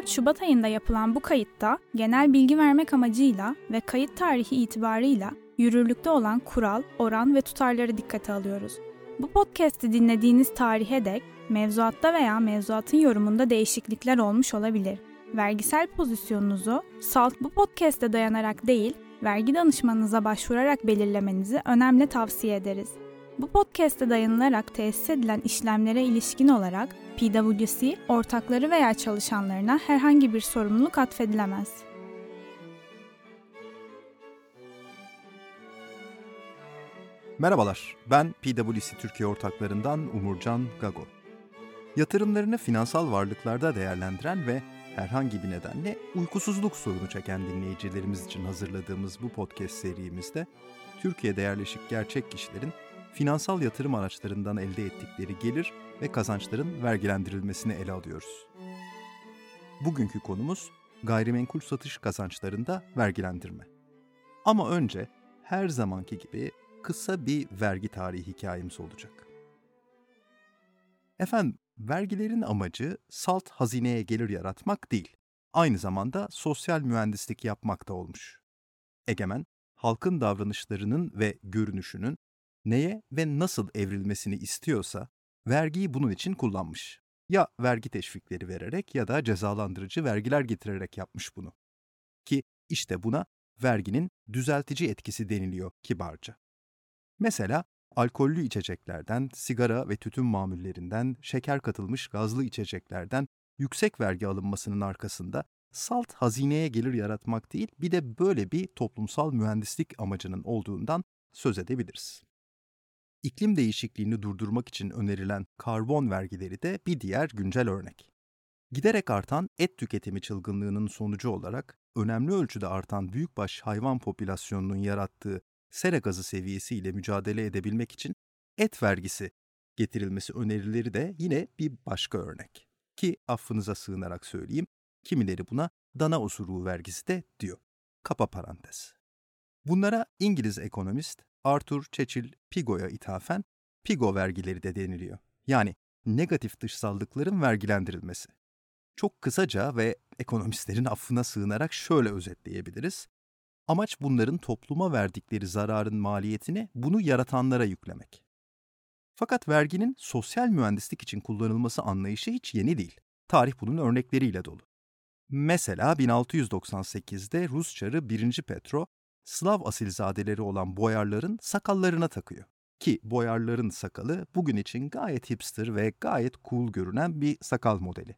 24 Şubat ayında yapılan bu kayıtta genel bilgi vermek amacıyla ve kayıt tarihi itibarıyla yürürlükte olan kural, oran ve tutarları dikkate alıyoruz. Bu podcast'i dinlediğiniz tarihe dek mevzuatta veya mevzuatın yorumunda değişiklikler olmuş olabilir. Vergisel pozisyonunuzu SALT bu podcast'e dayanarak değil, vergi danışmanınıza başvurarak belirlemenizi önemli tavsiye ederiz. Bu podcast'e dayanılarak tesis edilen işlemlere ilişkin olarak PwC, ortakları veya çalışanlarına herhangi bir sorumluluk atfedilemez. Merhabalar, ben PwC Türkiye ortaklarından Umurcan Gago. Yatırımlarını finansal varlıklarda değerlendiren ve herhangi bir nedenle uykusuzluk sorunu çeken dinleyicilerimiz için hazırladığımız bu podcast serimizde Türkiye'de yerleşik gerçek kişilerin finansal yatırım araçlarından elde ettikleri gelir ve kazançların vergilendirilmesini ele alıyoruz. Bugünkü konumuz gayrimenkul satış kazançlarında vergilendirme. Ama önce her zamanki gibi kısa bir vergi tarihi hikayemiz olacak. Efendim, vergilerin amacı salt hazineye gelir yaratmak değil, aynı zamanda sosyal mühendislik yapmak da olmuş. Egemen, halkın davranışlarının ve görünüşünün neye ve nasıl evrilmesini istiyorsa vergiyi bunun için kullanmış. Ya vergi teşvikleri vererek ya da cezalandırıcı vergiler getirerek yapmış bunu. Ki işte buna verginin düzeltici etkisi deniliyor kibarca. Mesela alkollü içeceklerden, sigara ve tütün mamullerinden, şeker katılmış gazlı içeceklerden yüksek vergi alınmasının arkasında salt hazineye gelir yaratmak değil, bir de böyle bir toplumsal mühendislik amacının olduğundan söz edebiliriz. İklim değişikliğini durdurmak için önerilen karbon vergileri de bir diğer güncel örnek. Giderek artan et tüketimi çılgınlığının sonucu olarak önemli ölçüde artan büyükbaş hayvan popülasyonunun yarattığı sera gazı seviyesiyle mücadele edebilmek için et vergisi getirilmesi önerileri de yine bir başka örnek. Ki affınıza sığınarak söyleyeyim, kimileri buna dana osuruğu vergisi de diyor. Kapa parantez. Bunlara İngiliz ekonomist Arthur Churchill Pigo'ya ithafen Pigo vergileri de deniliyor. Yani negatif dışsallıkların vergilendirilmesi. Çok kısaca ve ekonomistlerin affına sığınarak şöyle özetleyebiliriz. Amaç bunların topluma verdikleri zararın maliyetini bunu yaratanlara yüklemek. Fakat verginin sosyal mühendislik için kullanılması anlayışı hiç yeni değil. Tarih bunun örnekleriyle dolu. Mesela 1698'de Rus çarı 1. Petro Slav asilzadeleri olan boyarların sakallarına takıyor. Ki boyarların sakalı bugün için gayet hipster ve gayet cool görünen bir sakal modeli.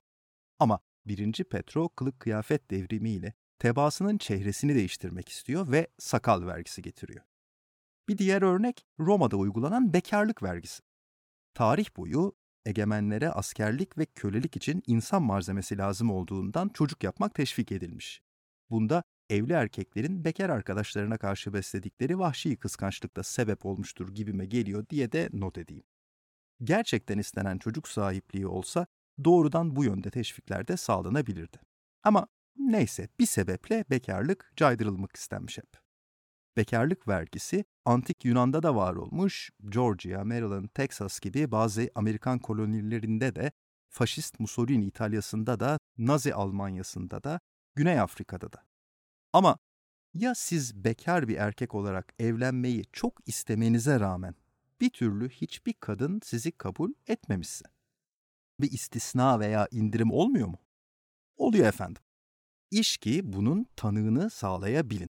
Ama 1. Petro kılık kıyafet devrimiyle tebaasının çehresini değiştirmek istiyor ve sakal vergisi getiriyor. Bir diğer örnek Roma'da uygulanan bekarlık vergisi. Tarih boyu egemenlere askerlik ve kölelik için insan malzemesi lazım olduğundan çocuk yapmak teşvik edilmiş. Bunda evli erkeklerin bekar arkadaşlarına karşı besledikleri vahşi kıskançlıkta sebep olmuştur gibime geliyor diye de not edeyim. Gerçekten istenen çocuk sahipliği olsa doğrudan bu yönde teşvikler de sağlanabilirdi. Ama neyse bir sebeple bekarlık caydırılmak istenmiş hep. Bekarlık vergisi antik Yunan'da da var olmuş, Georgia, Maryland, Texas gibi bazı Amerikan kolonilerinde de, faşist Mussolini İtalya'sında da, Nazi Almanya'sında da, Güney Afrika'da da. Ama ya siz bekar bir erkek olarak evlenmeyi çok istemenize rağmen bir türlü hiçbir kadın sizi kabul etmemişse? Bir istisna veya indirim olmuyor mu? Oluyor efendim. İş ki bunun tanığını sağlayabilin.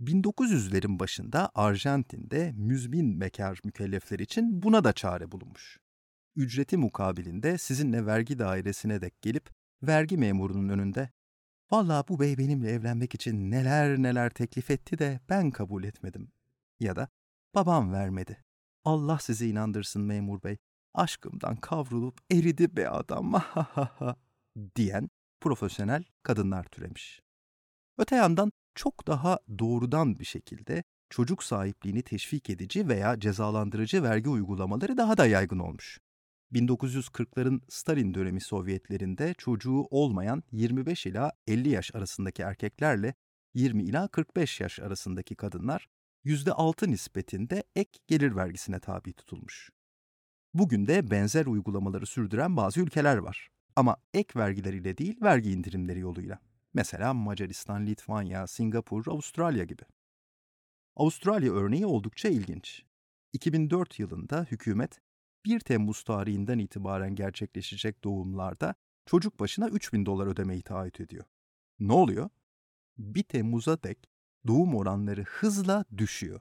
1900'lerin başında Arjantin'de müzmin bekar mükellefler için buna da çare bulunmuş. Ücreti mukabilinde sizinle vergi dairesine dek gelip vergi memurunun önünde Vallahi bu bey benimle evlenmek için neler neler teklif etti de ben kabul etmedim. Ya da babam vermedi. Allah sizi inandırsın memur bey. Aşkımdan kavrulup eridi be adam ha ha ha diyen profesyonel kadınlar türemiş. Öte yandan çok daha doğrudan bir şekilde çocuk sahipliğini teşvik edici veya cezalandırıcı vergi uygulamaları daha da yaygın olmuş. 1940'ların Stalin dönemi Sovyetlerinde çocuğu olmayan 25 ila 50 yaş arasındaki erkeklerle 20 ila 45 yaş arasındaki kadınlar %6 nispetinde ek gelir vergisine tabi tutulmuş. Bugün de benzer uygulamaları sürdüren bazı ülkeler var. Ama ek vergileriyle değil, vergi indirimleri yoluyla. Mesela Macaristan, Litvanya, Singapur, Avustralya gibi. Avustralya örneği oldukça ilginç. 2004 yılında hükümet 1 Temmuz tarihinden itibaren gerçekleşecek doğumlarda çocuk başına 3000 dolar ödemeyi taahhüt ediyor. Ne oluyor? 1 Temmuz'a dek doğum oranları hızla düşüyor.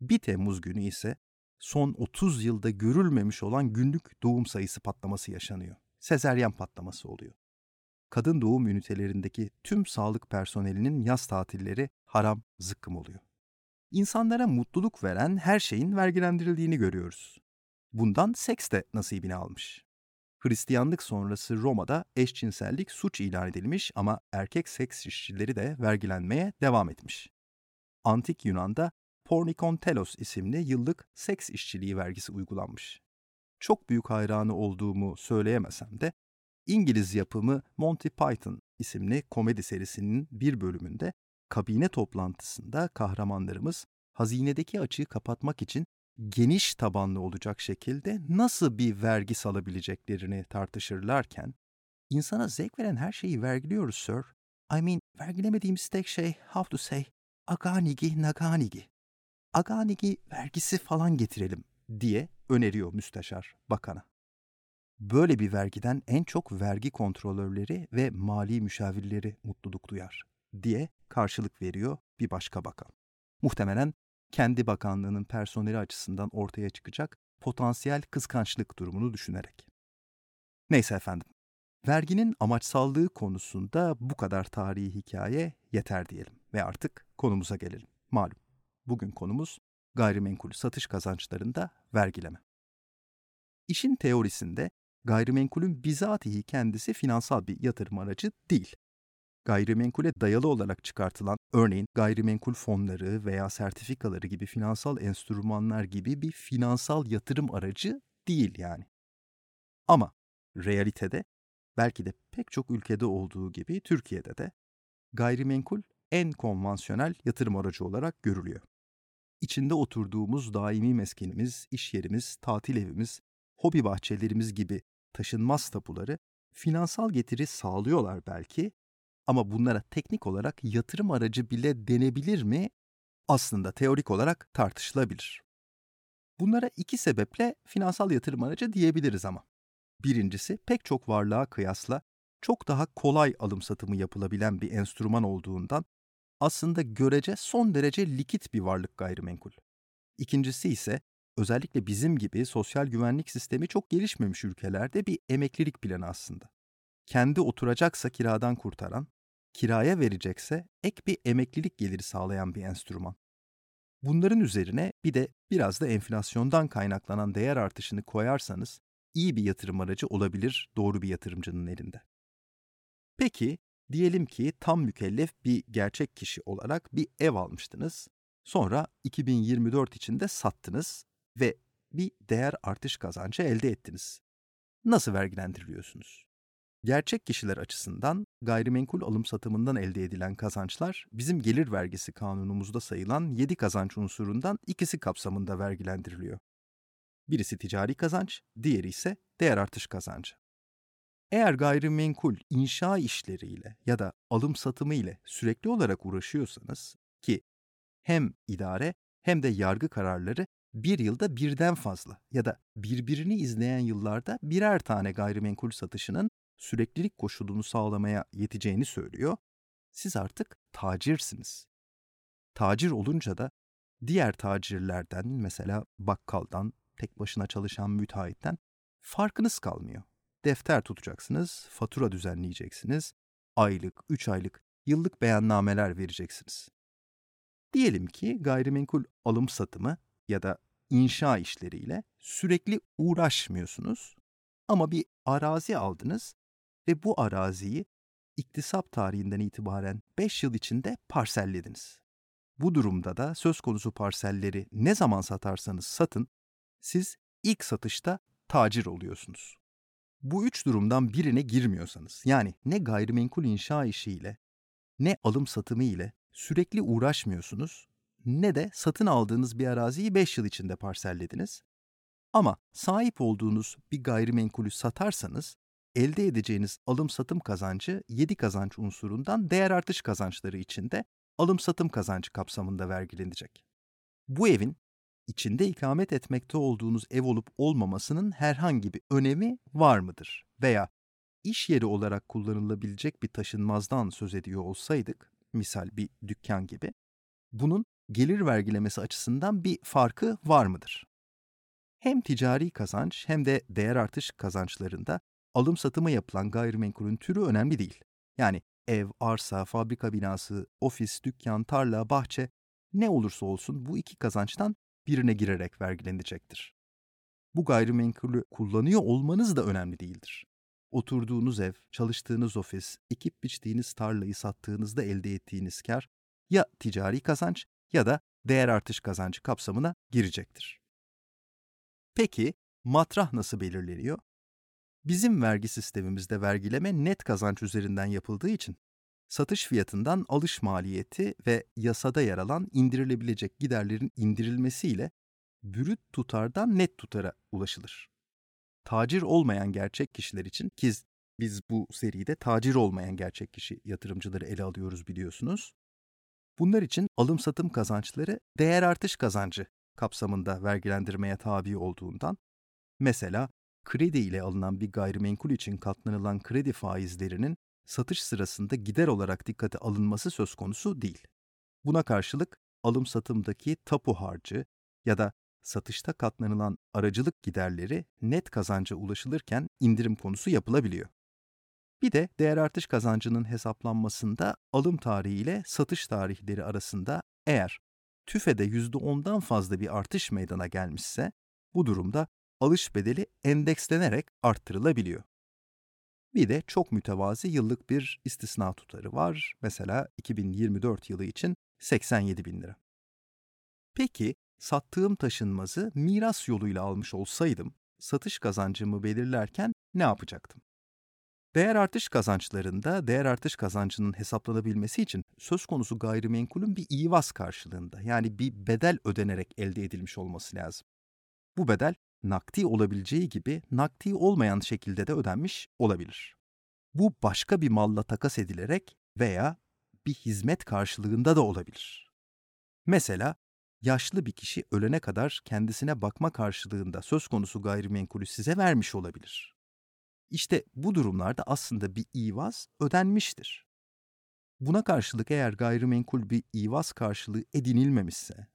1 Temmuz günü ise son 30 yılda görülmemiş olan günlük doğum sayısı patlaması yaşanıyor. Sezeryan patlaması oluyor. Kadın doğum ünitelerindeki tüm sağlık personelinin yaz tatilleri haram zıkkım oluyor. İnsanlara mutluluk veren her şeyin vergilendirildiğini görüyoruz. Bundan seks de nasibini almış. Hristiyanlık sonrası Roma'da eşcinsellik suç ilan edilmiş ama erkek seks işçileri de vergilenmeye devam etmiş. Antik Yunan'da pornikontelos isimli yıllık seks işçiliği vergisi uygulanmış. Çok büyük hayranı olduğumu söyleyemesem de İngiliz yapımı Monty Python isimli komedi serisinin bir bölümünde kabine toplantısında kahramanlarımız hazinedeki açığı kapatmak için geniş tabanlı olacak şekilde nasıl bir vergi salabileceklerini tartışırlarken insana zevk veren her şeyi vergiliyoruz sir. I mean vergilemediğimiz tek şey how to say aganigi naganigi. Aganigi vergisi falan getirelim diye öneriyor müsteşar bakana. Böyle bir vergiden en çok vergi kontrolörleri ve mali müşavirleri mutluluk duyar diye karşılık veriyor bir başka bakan. Muhtemelen kendi bakanlığının personeli açısından ortaya çıkacak potansiyel kıskançlık durumunu düşünerek. Neyse efendim, verginin amaçsallığı konusunda bu kadar tarihi hikaye yeter diyelim ve artık konumuza gelelim. Malum, bugün konumuz gayrimenkul satış kazançlarında vergileme. İşin teorisinde gayrimenkulün bizatihi kendisi finansal bir yatırım aracı değil gayrimenkule dayalı olarak çıkartılan örneğin gayrimenkul fonları veya sertifikaları gibi finansal enstrümanlar gibi bir finansal yatırım aracı değil yani. Ama realitede belki de pek çok ülkede olduğu gibi Türkiye'de de gayrimenkul en konvansiyonel yatırım aracı olarak görülüyor. İçinde oturduğumuz daimi meskenimiz, iş yerimiz, tatil evimiz, hobi bahçelerimiz gibi taşınmaz tapuları finansal getiri sağlıyorlar belki ama bunlara teknik olarak yatırım aracı bile denebilir mi? Aslında teorik olarak tartışılabilir. Bunlara iki sebeple finansal yatırım aracı diyebiliriz ama. Birincisi pek çok varlığa kıyasla çok daha kolay alım satımı yapılabilen bir enstrüman olduğundan aslında görece son derece likit bir varlık gayrimenkul. İkincisi ise özellikle bizim gibi sosyal güvenlik sistemi çok gelişmemiş ülkelerde bir emeklilik planı aslında kendi oturacaksa kiradan kurtaran, kiraya verecekse ek bir emeklilik geliri sağlayan bir enstrüman. Bunların üzerine bir de biraz da enflasyondan kaynaklanan değer artışını koyarsanız iyi bir yatırım aracı olabilir doğru bir yatırımcının elinde. Peki diyelim ki tam mükellef bir gerçek kişi olarak bir ev almıştınız. Sonra 2024 içinde sattınız ve bir değer artış kazancı elde ettiniz. Nasıl vergilendiriliyorsunuz? Gerçek kişiler açısından gayrimenkul alım satımından elde edilen kazançlar bizim gelir vergisi kanunumuzda sayılan 7 kazanç unsurundan ikisi kapsamında vergilendiriliyor. Birisi ticari kazanç, diğeri ise değer artış kazancı. Eğer gayrimenkul inşa işleriyle ya da alım satımı ile sürekli olarak uğraşıyorsanız ki hem idare hem de yargı kararları bir yılda birden fazla ya da birbirini izleyen yıllarda birer tane gayrimenkul satışının süreklilik koşulunu sağlamaya yeteceğini söylüyor. Siz artık tacirsiniz. Tacir olunca da diğer tacirlerden mesela bakkaldan, tek başına çalışan müteahhitten farkınız kalmıyor. Defter tutacaksınız, fatura düzenleyeceksiniz, aylık, üç aylık, yıllık beyannameler vereceksiniz. Diyelim ki gayrimenkul alım satımı ya da inşa işleriyle sürekli uğraşmıyorsunuz ama bir arazi aldınız ve bu araziyi iktisap tarihinden itibaren 5 yıl içinde parsellediniz. Bu durumda da söz konusu parselleri ne zaman satarsanız satın, siz ilk satışta tacir oluyorsunuz. Bu üç durumdan birine girmiyorsanız, yani ne gayrimenkul inşa işiyle, ne alım satımı ile sürekli uğraşmıyorsunuz, ne de satın aldığınız bir araziyi 5 yıl içinde parsellediniz. Ama sahip olduğunuz bir gayrimenkulü satarsanız elde edeceğiniz alım-satım kazancı 7 kazanç unsurundan değer artış kazançları içinde alım-satım kazancı kapsamında vergilenecek. Bu evin içinde ikamet etmekte olduğunuz ev olup olmamasının herhangi bir önemi var mıdır? Veya iş yeri olarak kullanılabilecek bir taşınmazdan söz ediyor olsaydık, misal bir dükkan gibi, bunun gelir vergilemesi açısından bir farkı var mıdır? Hem ticari kazanç hem de değer artış kazançlarında alım satımı yapılan gayrimenkulün türü önemli değil. Yani ev, arsa, fabrika binası, ofis, dükkan, tarla, bahçe ne olursa olsun bu iki kazançtan birine girerek vergilenecektir. Bu gayrimenkulü kullanıyor olmanız da önemli değildir. Oturduğunuz ev, çalıştığınız ofis, ekip biçtiğiniz tarlayı sattığınızda elde ettiğiniz kar ya ticari kazanç ya da değer artış kazancı kapsamına girecektir. Peki matrah nasıl belirleniyor? Bizim vergi sistemimizde vergileme net kazanç üzerinden yapıldığı için satış fiyatından alış maliyeti ve yasada yer alan indirilebilecek giderlerin indirilmesiyle brüt tutardan net tutara ulaşılır. Tacir olmayan gerçek kişiler için ki biz bu seride tacir olmayan gerçek kişi yatırımcıları ele alıyoruz biliyorsunuz. Bunlar için alım satım kazançları değer artış kazancı kapsamında vergilendirmeye tabi olduğundan mesela kredi ile alınan bir gayrimenkul için katlanılan kredi faizlerinin satış sırasında gider olarak dikkate alınması söz konusu değil. Buna karşılık alım-satımdaki tapu harcı ya da satışta katlanılan aracılık giderleri net kazanca ulaşılırken indirim konusu yapılabiliyor. Bir de değer artış kazancının hesaplanmasında alım tarihi ile satış tarihleri arasında eğer tüfede %10'dan fazla bir artış meydana gelmişse bu durumda alış bedeli endekslenerek arttırılabiliyor. Bir de çok mütevazi yıllık bir istisna tutarı var. Mesela 2024 yılı için 87 bin lira. Peki sattığım taşınmazı miras yoluyla almış olsaydım satış kazancımı belirlerken ne yapacaktım? Değer artış kazançlarında değer artış kazancının hesaplanabilmesi için söz konusu gayrimenkulün bir ivaz karşılığında yani bir bedel ödenerek elde edilmiş olması lazım. Bu bedel nakdi olabileceği gibi nakdi olmayan şekilde de ödenmiş olabilir. Bu başka bir malla takas edilerek veya bir hizmet karşılığında da olabilir. Mesela yaşlı bir kişi ölene kadar kendisine bakma karşılığında söz konusu gayrimenkulü size vermiş olabilir. İşte bu durumlarda aslında bir ivaz ödenmiştir. Buna karşılık eğer gayrimenkul bir ivaz karşılığı edinilmemişse,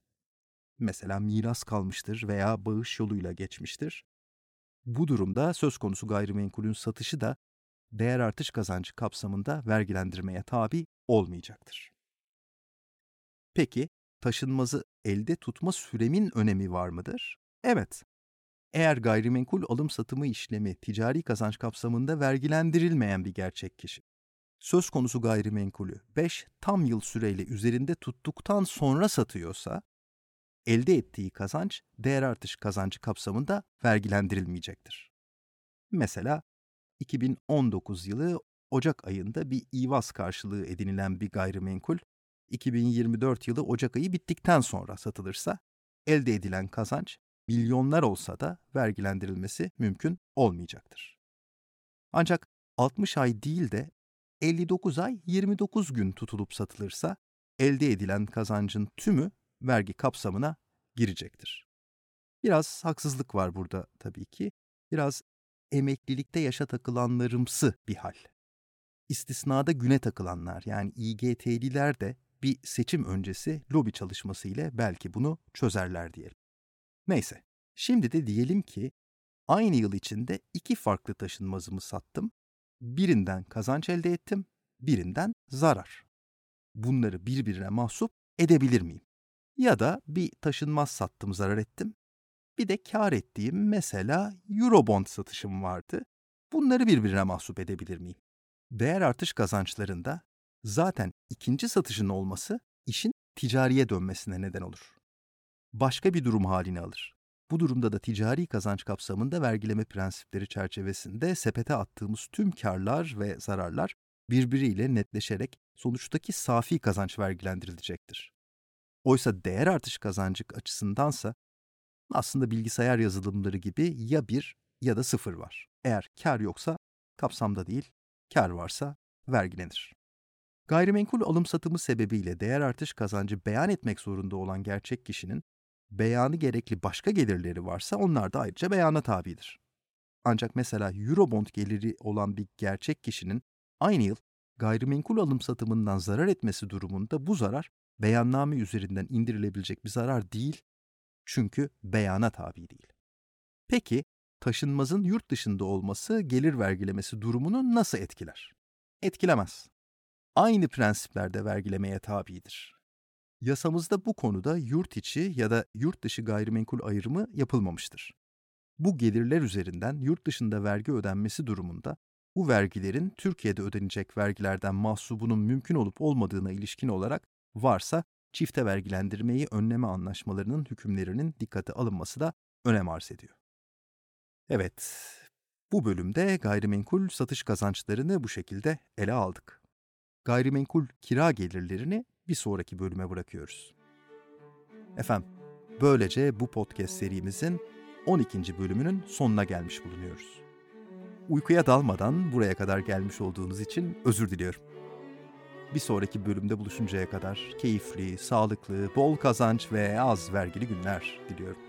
mesela miras kalmıştır veya bağış yoluyla geçmiştir, bu durumda söz konusu gayrimenkulün satışı da değer artış kazancı kapsamında vergilendirmeye tabi olmayacaktır. Peki taşınmazı elde tutma süremin önemi var mıdır? Evet. Eğer gayrimenkul alım satımı işlemi ticari kazanç kapsamında vergilendirilmeyen bir gerçek kişi, söz konusu gayrimenkulü 5 tam yıl süreyle üzerinde tuttuktan sonra satıyorsa, elde ettiği kazanç değer artış kazancı kapsamında vergilendirilmeyecektir. Mesela 2019 yılı Ocak ayında bir ivaz karşılığı edinilen bir gayrimenkul 2024 yılı Ocak ayı bittikten sonra satılırsa elde edilen kazanç milyonlar olsa da vergilendirilmesi mümkün olmayacaktır. Ancak 60 ay değil de 59 ay 29 gün tutulup satılırsa elde edilen kazancın tümü vergi kapsamına girecektir. Biraz haksızlık var burada tabii ki. Biraz emeklilikte yaşa takılanlarımsı bir hal. İstisnada güne takılanlar yani İGT'liler de bir seçim öncesi lobi çalışması ile belki bunu çözerler diyelim. Neyse, şimdi de diyelim ki aynı yıl içinde iki farklı taşınmazımı sattım. Birinden kazanç elde ettim, birinden zarar. Bunları birbirine mahsup edebilir miyim? Ya da bir taşınmaz sattım, zarar ettim. Bir de kar ettiğim mesela Eurobond satışım vardı. Bunları birbirine mahsup edebilir miyim? Değer artış kazançlarında zaten ikinci satışın olması işin ticariye dönmesine neden olur. Başka bir durum halini alır. Bu durumda da ticari kazanç kapsamında vergileme prensipleri çerçevesinde sepete attığımız tüm karlar ve zararlar birbiriyle netleşerek sonuçtaki safi kazanç vergilendirilecektir. Oysa değer artış kazancı açısındansa aslında bilgisayar yazılımları gibi ya bir ya da sıfır var. Eğer kar yoksa kapsamda değil, kar varsa vergilenir. Gayrimenkul alım satımı sebebiyle değer artış kazancı beyan etmek zorunda olan gerçek kişinin beyanı gerekli başka gelirleri varsa onlar da ayrıca beyana tabidir. Ancak mesela Eurobond geliri olan bir gerçek kişinin aynı yıl gayrimenkul alım satımından zarar etmesi durumunda bu zarar beyanname üzerinden indirilebilecek bir zarar değil çünkü beyana tabi değil. Peki taşınmazın yurt dışında olması gelir vergilemesi durumunu nasıl etkiler? Etkilemez. Aynı prensiplerde vergilemeye tabidir. Yasamızda bu konuda yurt içi ya da yurt dışı gayrimenkul ayrımı yapılmamıştır. Bu gelirler üzerinden yurt dışında vergi ödenmesi durumunda bu vergilerin Türkiye'de ödenecek vergilerden mahsubunun mümkün olup olmadığına ilişkin olarak varsa çifte vergilendirmeyi önleme anlaşmalarının hükümlerinin dikkate alınması da önem arz ediyor. Evet, bu bölümde gayrimenkul satış kazançlarını bu şekilde ele aldık. Gayrimenkul kira gelirlerini bir sonraki bölüme bırakıyoruz. Efendim, böylece bu podcast serimizin 12. bölümünün sonuna gelmiş bulunuyoruz. Uykuya dalmadan buraya kadar gelmiş olduğunuz için özür diliyorum. Bir sonraki bölümde buluşuncaya kadar keyifli, sağlıklı, bol kazanç ve az vergili günler diliyorum.